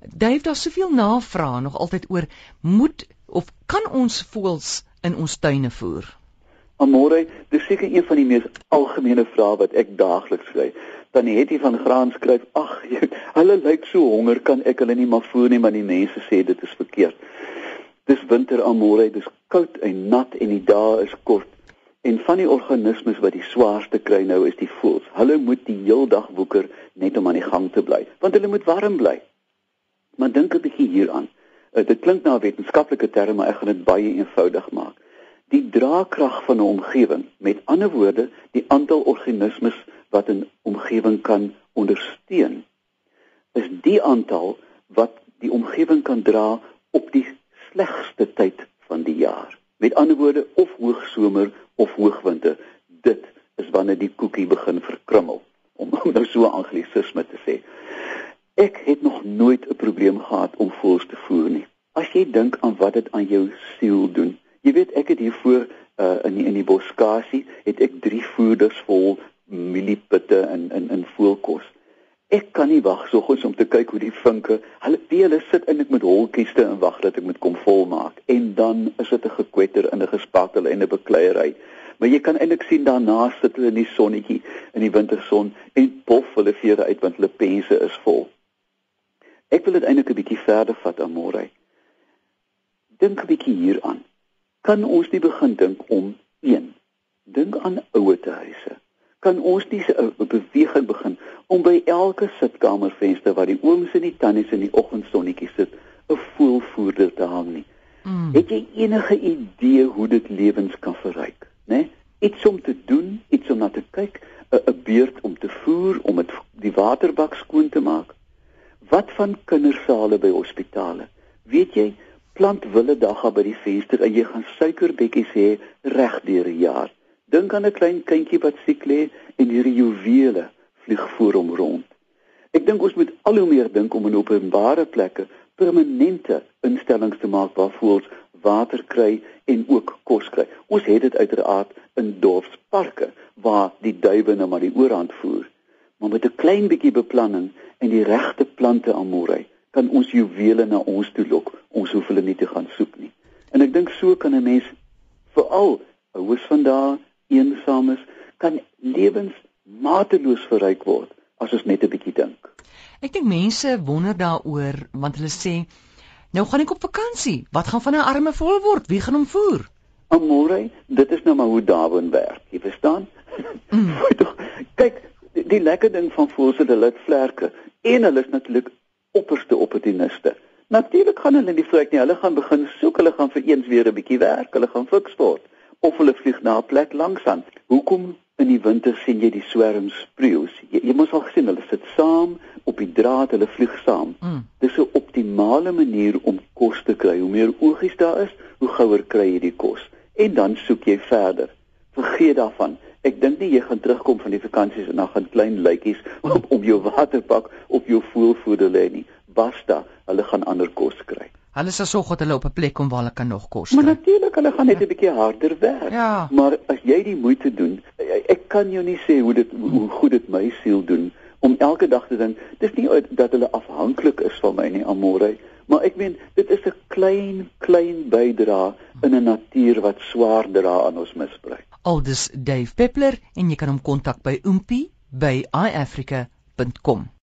Dave, daar's soveel navrae nog altyd oor moet of kan ons voels in ons tuine voer? Amore, dis seker een van die mees algemene vrae wat ek daagliks kry. Dan het jy van graan skryf, ag, hulle lyk so honger, kan ek hulle nie maar voer nie, maar die mense sê dit is verkeerd. Dis winter Amore, dis koud en nat en die dae is kort. En van die organismes wat die swaarste kry nou is die voëls. Hulle moet die heel dag woeker net om aan die gang te bly, want hulle moet warm bly. Maar dink 'n bietjie hieraan. Uh, dit klink na 'n wetenskaplike term, maar ek gaan dit baie eenvoudig maak. Die draagkrag van 'n omgewing, met ander woorde, die aantal organismes wat 'n omgewing kan ondersteun, is die aantal wat die omgewing kan dra op die slegste tyd van die jaar. Met ander woorde, of hoogsomer of hoogwinter, dit is wanneer die koekie begin verkrummel, om nou so anglisisme te sê. Ek het nog nooit 'n probleem gehad om voels te voer nie. As jy dink aan wat dit aan jou siel doen. Jy weet ek het hiervoor uh, in die, in die boskasie het ek 3 voeders vol mieliepitte in in in voelkos. Ek kan nie wag soggens om te kyk hoe die vinke, hulle hulle sit eintlik met holtjies te en wag dat ek moet kom volmaak en dan is dit 'n gekwetter in 'n gespattel en 'n bekleierery. Maar jy kan eintlik sien daarna sit hulle in die sonnetjie in die winterson en pof hulle vere uit want hulle pense is vol. Ek wil dit eintlik 'n bietjie verder vat aan môre. Dink 'n bietjie hieraan. Kan ons nie begin dink om 1. Dink aan ouete huise. Kan ons nie 'n beweging begin om by elke sitkamervenster waar die ooms en die tannies in die oggendsonnetjie sit, 'n voelvoerder te hang nie. Mm. Het jy enige idee hoe dit lewens kan verryk, né? Nee? Iets om te doen, iets om na te kyk, 'n beurt om te voer, om dit die waterbak skoon te maak. Wat van kindersale by hospitale? Weet jy, plant wille dagga by die venster en jy gaan suikerbekkies hê reg deur die jaar. Dink aan 'n klein kindjie wat siek lê en hierdie juwele vlieg voor hom rond. Ek dink ons moet al hoe meer dink om in openbare plekke permanente instellings te maak waar voels water kry en ook kos kry. Ons het dit uiteraard in dorpsparke waar die duwe nou maar die oorhand voer. Maar met 'n klein bietjie beplanning en die regte plante aan Morey kan ons juwele na ons toe lok. Ons hoef hulle nie te gaan soek nie. En ek dink so kan 'n mens veral ouers van daai eensames kan lewens mateloos verryk word as ons net 'n bietjie dink. Ek dink mense wonder daaroor want hulle sê nou gaan ek op vakansie. Wat gaan van 'n arme vol word? Wie gaan hom voer? Amore, dit is nou maar hoe Darwin werk. Jy verstaan? Mm. Kyk, die, lekker ding van voels is hulle het vlerke en hulle is natuurlik opperste opportuniste. Natuurlik gaan hulle nie vlek nie. Hulle gaan begin soek. Hulle gaan vir eens weer 'n bietjie werk. Hulle gaan fiks word of hulle vlieg na 'n plek langsaan. Hoekom in die winter sien jy die swerms spreeus? Jy, jy moes al gesien hulle sit saam op die draad, hulle vlieg saam. Mm. Dis 'n optimale manier om kos te kry. Hoe meer oogies daar is, hoe gouer kry jy die kos. En dan soek jy verder. Vergeet daarvan. Ek dink nie jy gaan terugkom van die vakansies en dan gaan klein luitjies op om jou waterpak op jou voelvoeder lê nie. Basta, hulle gaan ander kos kry. Hulle sal sorg dat hulle op 'n plek kom waar hulle kan nog kos kry. Maar natuurlik, hulle gaan net 'n bietjie harder werk. Ja. Maar as jy die moeite doen, ek kan jou nie sê hoe dit hoe goed dit my siel doen om elke dag te dink, dis nie dat hulle afhanklik is van my nie, Amore, maar ek meen dit is 'n klein klein bydra in 'n natuur wat swaar dra aan ons misbruik. Aldus Dave Peppler en jy kan hom kontak by oompie by iafrica.com